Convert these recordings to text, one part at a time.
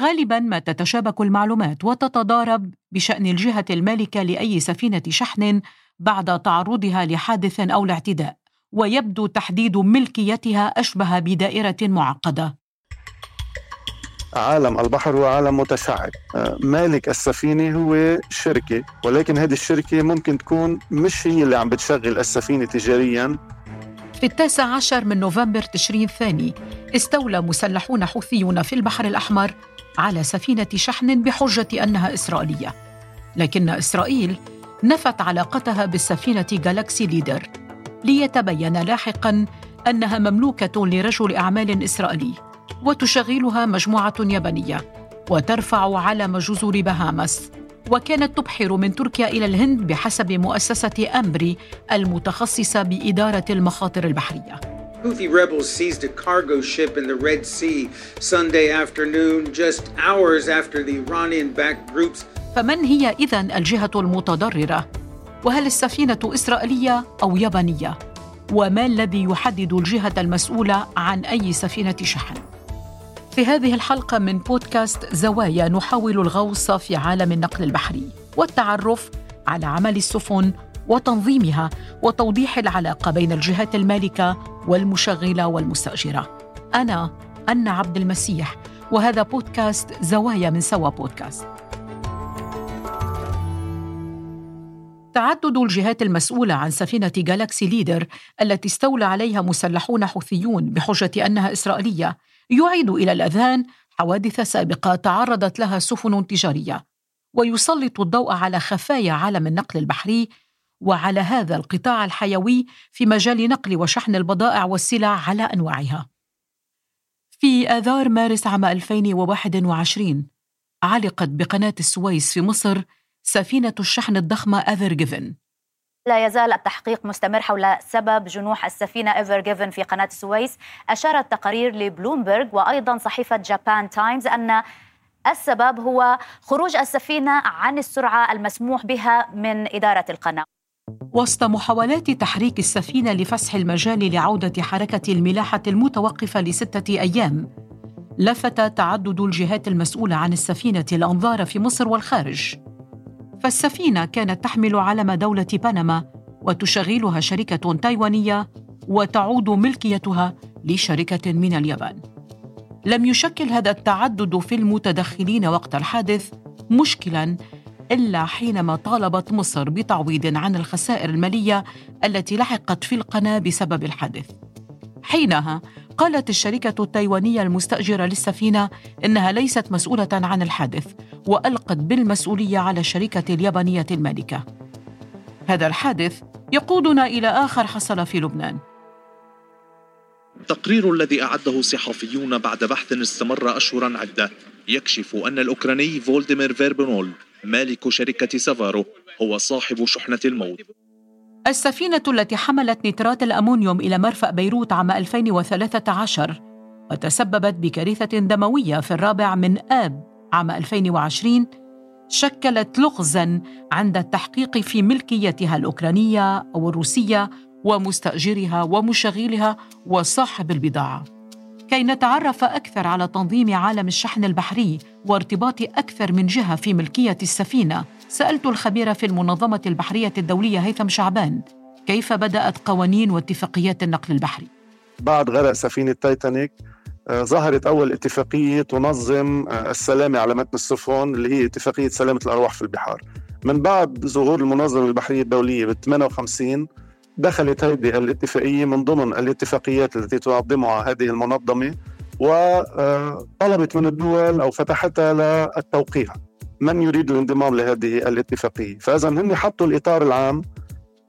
غالبا ما تتشابك المعلومات وتتضارب بشأن الجهة المالكة لأي سفينة شحن بعد تعرضها لحادث أو الاعتداء ويبدو تحديد ملكيتها أشبه بدائرة معقدة. عالم البحر هو عالم متشعب آه، مالك السفينة هو شركة ولكن هذه الشركة ممكن تكون مش هي اللي عم بتشغل السفينة تجاريا. في التاسع عشر من نوفمبر تشرين الثاني استولى مسلحون حوثيون في البحر الأحمر على سفينة شحن بحجة أنها إسرائيلية. لكن إسرائيل نفت علاقتها بالسفينة جالاكسي ليدر ليتبين لاحقا أنها مملوكة لرجل أعمال إسرائيلي وتشغلها مجموعة يابانية وترفع علم جزر بهامس وكانت تبحر من تركيا إلى الهند بحسب مؤسسة أمبري المتخصصة بإدارة المخاطر البحرية. Houthi rebels seized a cargo ship in the Red Sea Sunday afternoon, just hours after the Iranian backed groups. فمن هي إذن الجهة المتضررة؟ وهل السفينة إسرائيلية أو يابانية؟ وما الذي يحدد الجهة المسؤولة عن أي سفينة شحن؟ في هذه الحلقة من بودكاست زوايا نحاول الغوص في عالم النقل البحري والتعرف على عمل السفن وتنظيمها وتوضيح العلاقة بين الجهات المالكة والمشغلة والمستأجرة. أنا أنا عبد المسيح وهذا بودكاست زوايا من سوا بودكاست. تعدد الجهات المسؤولة عن سفينة جالاكسي ليدر التي استولى عليها مسلحون حوثيون بحجة أنها إسرائيلية يعيد إلى الاذهان حوادث سابقة تعرضت لها سفن تجارية ويسلط الضوء على خفايا عالم النقل البحري وعلى هذا القطاع الحيوي في مجال نقل وشحن البضائع والسلع على أنواعها. في آذار مارس عام 2021 علقت بقناة السويس في مصر سفينة الشحن الضخمة ايفر جيفن لا يزال التحقيق مستمر حول سبب جنوح السفينة ايفر جيفن في قناة السويس. أشارت تقارير لبلومبرج وأيضا صحيفة جابان تايمز أن السبب هو خروج السفينة عن السرعة المسموح بها من إدارة القناة. وسط محاولات تحريك السفينة لفسح المجال لعودة حركة الملاحة المتوقفة لستة أيام لفت تعدد الجهات المسؤولة عن السفينة الأنظار في مصر والخارج فالسفينة كانت تحمل علم دولة بنما وتشغلها شركة تايوانية وتعود ملكيتها لشركة من اليابان. لم يشكل هذا التعدد في المتدخلين وقت الحادث مشكلا إلا حينما طالبت مصر بتعويض عن الخسائر المالية التي لحقت في القناة بسبب الحادث. حينها قالت الشركة التايوانية المستأجرة للسفينة إنها ليست مسؤولة عن الحادث وألقت بالمسؤولية على الشركة اليابانية المالكة. هذا الحادث يقودنا إلى آخر حصل في لبنان. التقرير الذي أعده صحفيون بعد بحث استمر أشهرا عدة يكشف أن الأوكراني فولديمير فيربنول مالك شركة سافارو هو صاحب شحنة الموت. السفينة التي حملت نترات الأمونيوم إلى مرفأ بيروت عام 2013 وتسببت بكارثة دموية في الرابع من آب عام 2020 شكلت لغزا عند التحقيق في ملكيتها الأوكرانية أو الروسية ومستأجرها ومشغلها وصاحب البضاعة. كي نتعرف أكثر على تنظيم عالم الشحن البحري وارتباط أكثر من جهة في ملكية السفينة سألت الخبير في المنظمة البحرية الدولية هيثم شعبان كيف بدأت قوانين واتفاقيات النقل البحري؟ بعد غرق سفينة تايتانيك آه، ظهرت أول اتفاقية تنظم آه، السلامة على متن السفن اللي هي اتفاقية سلامة الأرواح في البحار من بعد ظهور المنظمة البحرية الدولية بال 58 دخلت هذه الاتفاقية من ضمن الاتفاقيات التي تنظمها هذه المنظمة وطلبت من الدول أو فتحتها للتوقيع. من يريد الانضمام لهذه الاتفاقية؟ فإذا هن حطوا الإطار العام.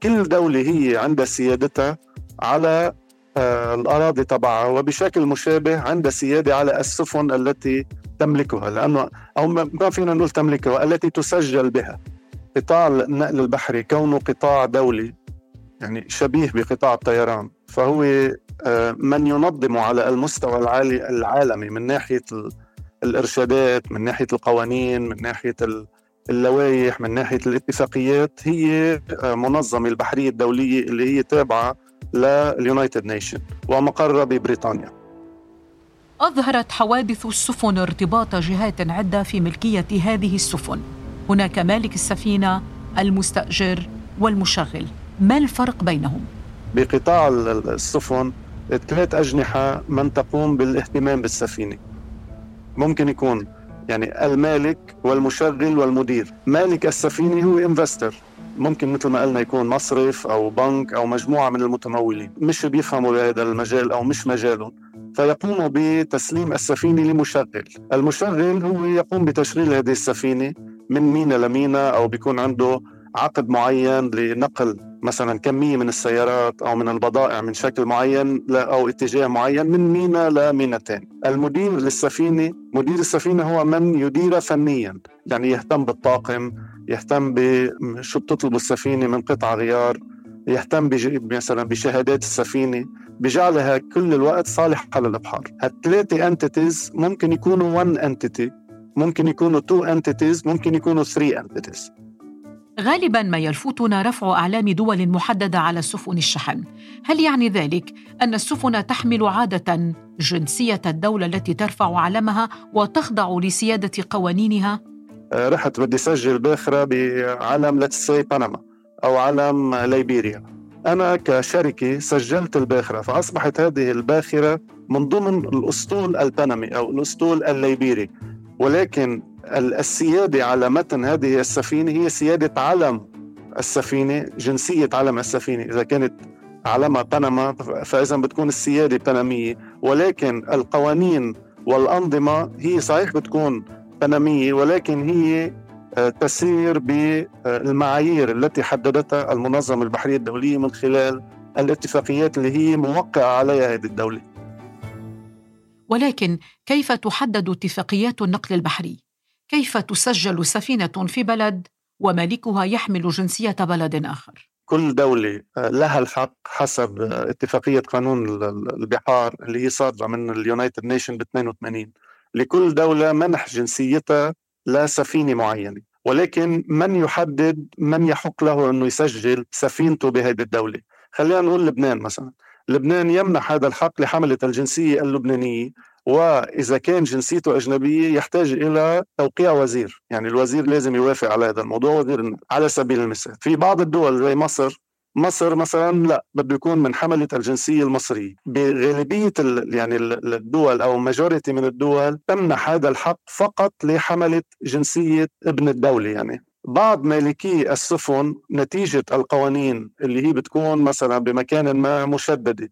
كل دولة هي عندها سيادتها على آه، الأراضي تبعها وبشكل مشابه عندها سيادة على السفن التي تملكها. لأنه أو ما فينا نقول تملكها التي تسجل بها. قطاع النقل البحري كونه قطاع دولي يعني شبيه بقطاع الطيران فهو آه، من ينظم على المستوى العالي العالمي من ناحية الإرشادات من ناحية القوانين من ناحية اللوائح من ناحية الاتفاقيات هي آه، منظمة البحرية الدولية اللي هي تابعة لل United Nation ومقرها ببريطانيا. أظهرت حوادث السفن ارتباط جهات عدة في ملكية هذه السفن. هناك مالك السفينة المستأجر والمشغل. ما الفرق بينهم؟ بقطاع السفن ثلاث أجنحة من تقوم بالاهتمام بالسفينة. ممكن يكون يعني المالك والمشغل والمدير. مالك السفينة هو انفستر ممكن مثل ما قلنا يكون مصرف أو بنك أو مجموعة من المتمولين. مش بيفهموا بهذا المجال أو مش مجالهم. فيقوم بتسليم السفينة لمشغل. المشغل هو يقوم بتشغيل هذه السفينة من مينا لمينا أو بيكون عنده عقد معين لنقل مثلا كميه من السيارات أو من البضائع من شكل معين أو اتجاه معين من مينا لمينتين. المدير للسفينة مدير السفينة هو من يدير فنيا، يعني يهتم بالطاقم، يهتم بشو بتطلب السفينة من قطع غيار، يهتم مثلا بشهادات السفينة بجعلها كل الوقت صالحة للإبحار. هالثلاثه entities ممكن يكونوا 1 entity ممكن يكونوا 2 entities ممكن يكونوا 3 entities غالبا ما يلفتنا رفع أعلام دول محددة على سفن الشحن. هل يعني ذلك أن السفن تحمل عادة جنسية الدولة التي ترفع علمها وتخضع لسيادة قوانينها؟ آه، رحت بدي سجل باخرة بعلم لتسي بنما أو علم ليبيريا أنا كشركة سجلت الباخرة فأصبحت هذه الباخرة من ضمن الأسطول البنمي أو الأسطول الليبيري. ولكن السيادة على متن هذه السفينة هي سيادة علم السفينة جنسية علم السفينة. إذا كانت علمها بنما فإذا بتكون السيادة بنمية. ولكن القوانين والأنظمة هي صحيح بتكون بنمية ولكن هي آه، تسير بالمعايير التي حددتها المنظمة البحرية الدولية من خلال الاتفاقيات اللي هي موقعة عليها هذه الدولة. ولكن كيف تحدد اتفاقيات النقل البحري؟ كيف تسجل سفينة في بلد ومالكها يحمل جنسية بلد آخر؟ كل دولة لها الحق حسب اتفاقية قانون البحار اللي هي صادرة من ال United Nation ب 82 لكل دولة منح جنسيتها لسفينة معينة ولكن من يحدد من يحق له أنه يسجل سفينته بهذه الدولة؟ خلينا نقول لبنان مثلا. لبنان يمنح هذا الحق لحملة الجنسية اللبنانية وإذا كان جنسيته أجنبية يحتاج إلى توقيع وزير، يعني الوزير لازم يوافق على هذا الموضوع وزير على سبيل المثال، في بعض الدول زي مصر مصر مثلا لا بده يكون من حملة الجنسية المصرية. بغالبية يعني الدول أو ماجوريتي من الدول تمنح هذا الحق فقط لحملة جنسية ابن الدولة يعني. بعض مالكي السفن نتيجة القوانين اللي هي بتكون مثلا بمكان ما مشددة.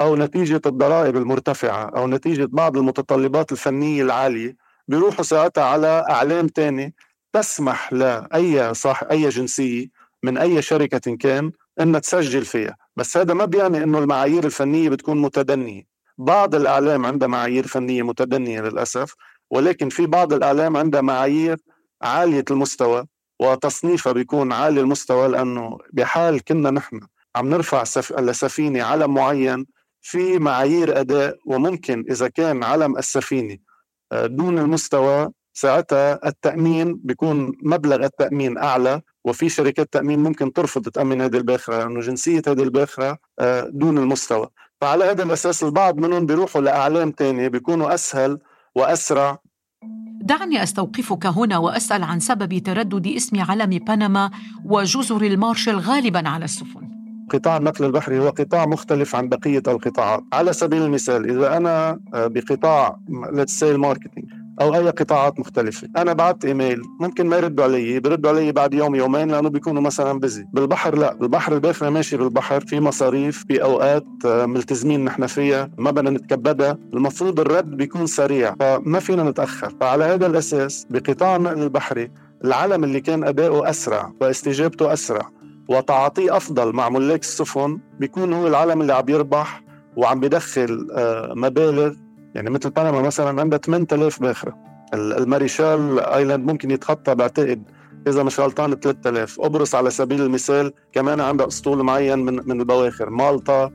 أو نتيجة الضرائب المرتفعة أو نتيجة بعض المتطلبات الفنية العالية بيروحوا ساعتها على إعلام تاني تسمح لأي صح أي جنسية من أي شركة كان إنها تسجل فيها. بس هذا ما بيعني إنه المعايير الفنية بتكون متدنية. بعض الإعلام عندها معايير فنية متدنية للأسف ولكن في بعض الإعلام عندها معايير عالية المستوى وتصنيفها بيكون عالي المستوى لأنه بحال كنا نحن عم نرفع سف... لسفينة علم معين في معايير أداء وممكن إذا كان علم السفينة آه، دون المستوى ساعتها التأمين بيكون مبلغ التأمين أعلى وفي شركات تأمين ممكن ترفض تامن هذه الباخرة لأنه جنسية هذه الباخرة آه، دون المستوى. فعلى هذا الأساس البعض منهم بيروحوا لأعلام ثانية بيكونوا أسهل وأسرع. دعني أستوقفك هنا وأسأل عن سبب تردد اسم علم بنما وجزر المارشال غالبا على السفن. قطاع النقل البحري هو قطاع مختلف عن بقية القطاعات. على سبيل المثال إذا أنا آه، بقطاع let's say ال marketing أو أي قطاعات مختلفة أنا بعت إيميل ممكن ما يردوا علي بيردوا علي بعد يوم يومين لأنه بيكونوا مثلا بزي بالبحر لا بالبحر الباخرة ماشي بالبحر في مصاريف في أوقات آه، ملتزمين نحن فيها ما بدنا نتكبدها. المفروض الرد بيكون سريع فما فينا نتأخر. فعلى هذا الأساس بقطاع النقل البحري العلم اللي كان أداؤه أسرع واستجابته أسرع وتعاطيه أفضل مع ملاك السفن بيكون هو العلم اللي عم يربح وعم بدخل آه، مبالغ. يعني مثل بنما مثلا عندها 8000 باخرة. ال Marshall Island ممكن يتخطى بعتقد إذا مش غلطان 3000 قبرص على سبيل المثال كمان عندها أسطول معين من من البواخر مالطا.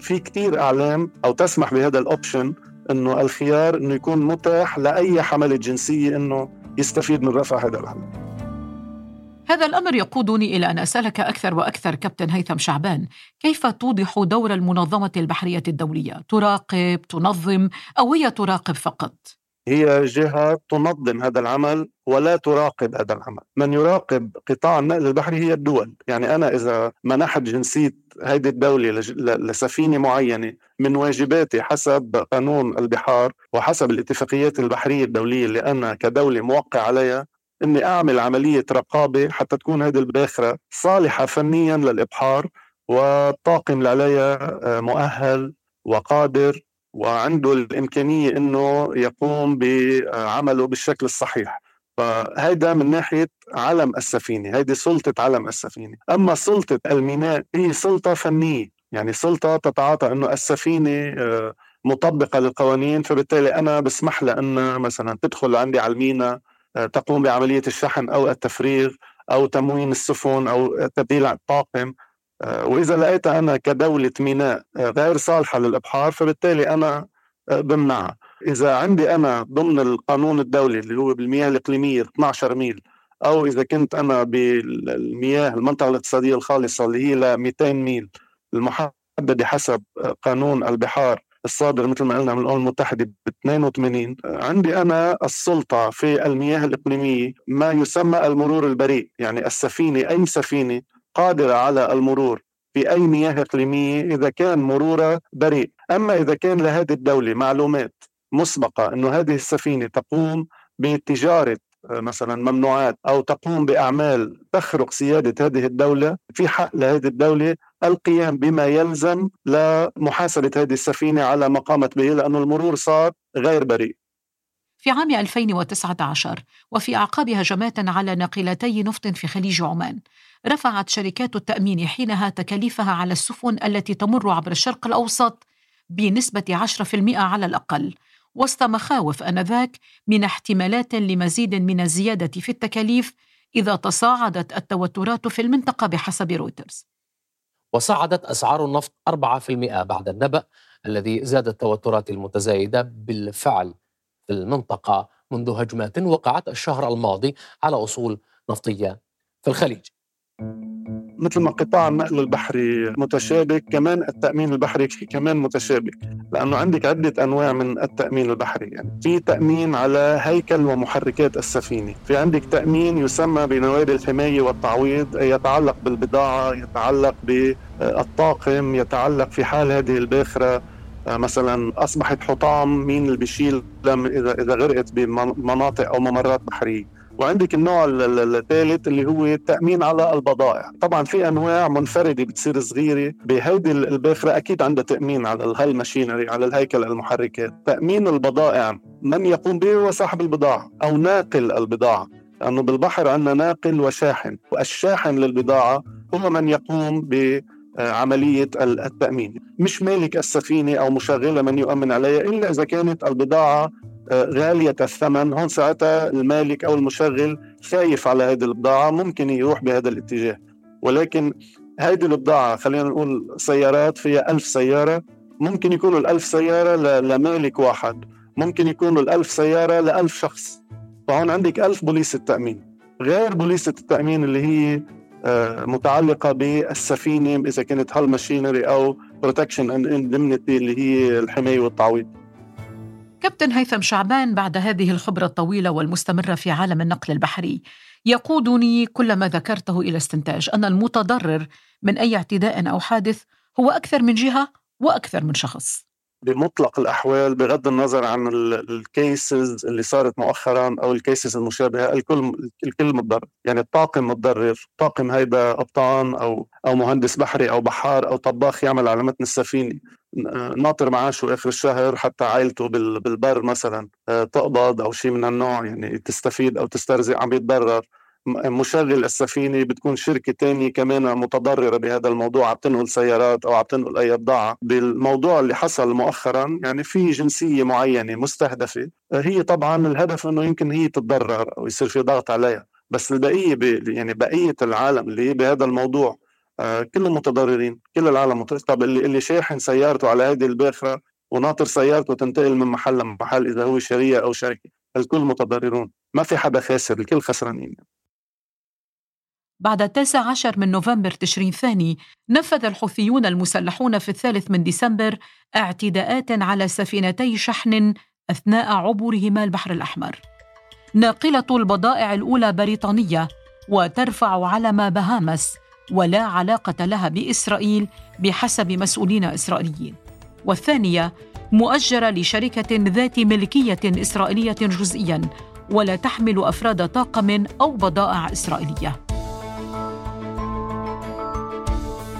في كتير أعلام أو تسمح بهذا ال option إنه الخيار إنه يكون متاح لأي حملة جنسية إنه يستفيد من رفع هذا العلم هذا الأمر يقودني إلى أن أسألك أكثر وأكثر كابتن هيثم شعبان، كيف توضح دور المنظمة البحرية الدولية؟ تراقب، تنظم أو هي تراقب فقط؟ هي جهة تنظم هذا العمل ولا تراقب هذا العمل من يراقب قطاع النقل البحري هي الدول يعني أنا إذا منحت جنسية هذه الدولة لسفينة معينة من واجباتي حسب قانون البحار وحسب الاتفاقيات البحرية الدولية اللي أنا كدولة موقع عليها إني أعمل عملية رقابة حتى تكون هذه الباخرة صالحة فنيا للإبحار والطاقم اللي عليها آه، مؤهل وقادر وعنده الإمكانية إنه يقوم بعمله بالشكل الصحيح. فهيدا من ناحية علم السفينة هيدي سلطة علم السفينة. أما سلطة الميناء هي سلطة فنية. يعني سلطة تتعاطى إنه السفينة آه، مطبقة للقوانين فبالتالي أنا بسمح لها ان مثلا تدخل عندي على الميناء تقوم بعملية الشحن أو التفريغ أو تموين السفن أو تبديل الطاقم. آه، وإذا لقيتها أنا كدولة ميناء آه، غير صالحة للإبحار فبالتالي أنا بمنعها. إذا عندي أنا ضمن القانون الدولي اللي هو بالمياه الإقليمية 12 ميل أو إذا كنت أنا بالمياه المنطقة الاقتصادية الخالصة اللي هي ل 200 ميل المحددة حسب قانون البحار الصادر مثل ما قلنا من الأمم المتحدة ب 82 عندي أنا السلطة في المياه الإقليمية ما يسمى المرور البريء يعني السفينة أي سفينة قادرة على المرور في أي مياه إقليمية إذا كان مرورها بريء، أما إذا كان لهذه الدولة معلومات مسبقة إنه هذه السفينة تقوم بتجارة مثلا ممنوعات أو تقوم بأعمال تخرق سيادة هذه الدولة في حق لهذه الدولة القيام بما يلزم لمحاسبه هذه السفينة على ما قامت به لأنه المرور صار غير بريء. في عام 2019 وفي أعقاب هجمات على ناقلتي نفط في خليج عمان رفعت شركات التأمين حينها تكاليفها على السفن التي تمر عبر الشرق الأوسط بنسبة 10% على الأقل وسط مخاوف آنذاك من احتمالات لمزيد من الزيادة في التكاليف إذا تصاعدت التوترات في المنطقة بحسب رويترز. وصعدت أسعار النفط 4% بعد النبأ الذي زاد التوترات المتزايدة بالفعل في المنطقة منذ هجمات وقعت الشهر الماضي على أصول نفطية في الخليج. مثل ما قطاع النقل البحري متشابك كمان التأمين البحري كمان متشابك. لأنه عندك عدة أنواع من التأمين البحري. يعني في تأمين على هيكل ومحركات السفينة. في عندك تأمين يسمى بنوادي الحماية والتعويض يتعلق بالبضاعة يتعلق بالطاقم يتعلق في حال هذه الباخرة. مثلا أصبحت حطام مين اللي بيشيل اذا إذا غرقت بمناطق أو ممرات بحرية. وعندك النوع الثالث اللي هو التأمين على البضائع. طبعا في أنواع منفردة بتصير صغيرة بهيدي الباخرة. أكيد عندها تأمين على الهاي ماشينري على الهيكل المحركات. تأمين البضائع من يقوم به هو صاحب البضاعة أو ناقل البضاعة؟ لأنه بالبحر عندنا ناقل وشاحن والشاحن للبضاعة هو من يقوم ب عملية التأمين. مش مالك السفينة أو مشغلة من يؤمن عليها إلا إذا كانت البضاعة غالية الثمن. هون ساعتها المالك أو المشغل خايف على هذه البضاعة ممكن يروح بهذا الاتجاه. ولكن هذه البضاعة خلينا نقول سيارات فيها ألف سيارة ممكن يكونوا الألف سيارة لمالك واحد ممكن يكونوا الألف سيارة لألف شخص. فهون عندك ألف بوليسة تأمين غير بوليسة التأمين اللي هي آه، متعلقة بالسفينة إذا كانت hull machinery أو protection and اللي هي الحماية والتعويض. كابتن هيثم شعبان بعد هذه الخبرة الطويلة والمستمرة في عالم النقل البحري. يقودني كل ما ذكرته إلى استنتاج أن المتضرر من أي اعتداء أو حادث هو أكثر من جهة وأكثر من شخص. بمطلق الأحوال بغض النظر عن ال cases اللي صارت مؤخرا أو ال cases المشابهة الكل الكل متضرر. يعني الطاقم متضرر. طاقم هيدا قبطان أو أو مهندس بحري أو بحار أو طباخ يعمل على متن السفينة. ناطر معاشه آخر الشهر حتى عائلته بالبر مثلا آه، تقبض أو شيء من النوع. يعني تستفيد أو تسترزق عم يتضرر مشغل السفينة بتكون شركة تانية كمان متضررة بهذا الموضوع عم تنقل سيارات أو عم تنقل أي بضاعة. بالموضوع اللي حصل مؤخرا يعني في جنسية معينة مستهدفة هي طبعا الهدف أنه يمكن هي تتضرر أو يصير في ضغط عليها. بس البقية يعني بقية العالم اللي بهذا الموضوع آه، كلهم متضررين كل العالم متضرر طب اللي, اللي شاحن سيارته على هذه الباخرة وناطر سيارته تنتقل من محل لمحل إذا هو شرية أو شركة الكل متضررون. ما في حدا خاسر الكل خسرانين. بعد التاسع عشر من نوفمبر تشرين الثاني نفذ الحوثيون المسلحون في الثالث من ديسمبر اعتداءات على سفينتي شحن أثناء عبورهما البحر الأحمر. ناقلة البضائع الأولى بريطانية وترفع علم بهامس ولا علاقة لها بإسرائيل بحسب مسؤولين إسرائيليين. والثانية مؤجرة لشركة ذات ملكية إسرائيلية جزئياً ولا تحمل أفراد طاقم أو بضائع إسرائيلية.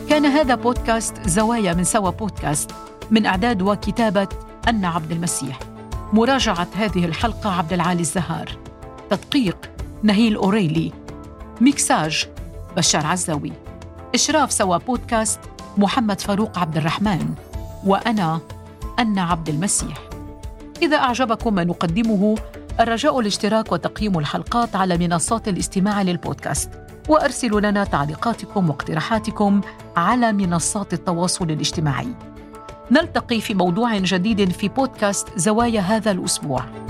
كان هذا بودكاست زوايا من سوا بودكاست من إعداد وكتابة أن عبد المسيح. مراجعة هذه الحلقة عبد العالي الزهار. تدقيق نهيل أوريلي. ميكساج بشار عزاوي. إشراف سوا بودكاست محمد فاروق عبد الرحمن. وأنا أن عبد المسيح. إذا أعجبكم ما نقدمه الرجاء الاشتراك وتقييم الحلقات على منصات الاستماع للبودكاست. وأرسلوا لنا تعليقاتكم واقتراحاتكم على منصات التواصل الاجتماعي. نلتقي في موضوع جديد في بودكاست زوايا هذا الأسبوع.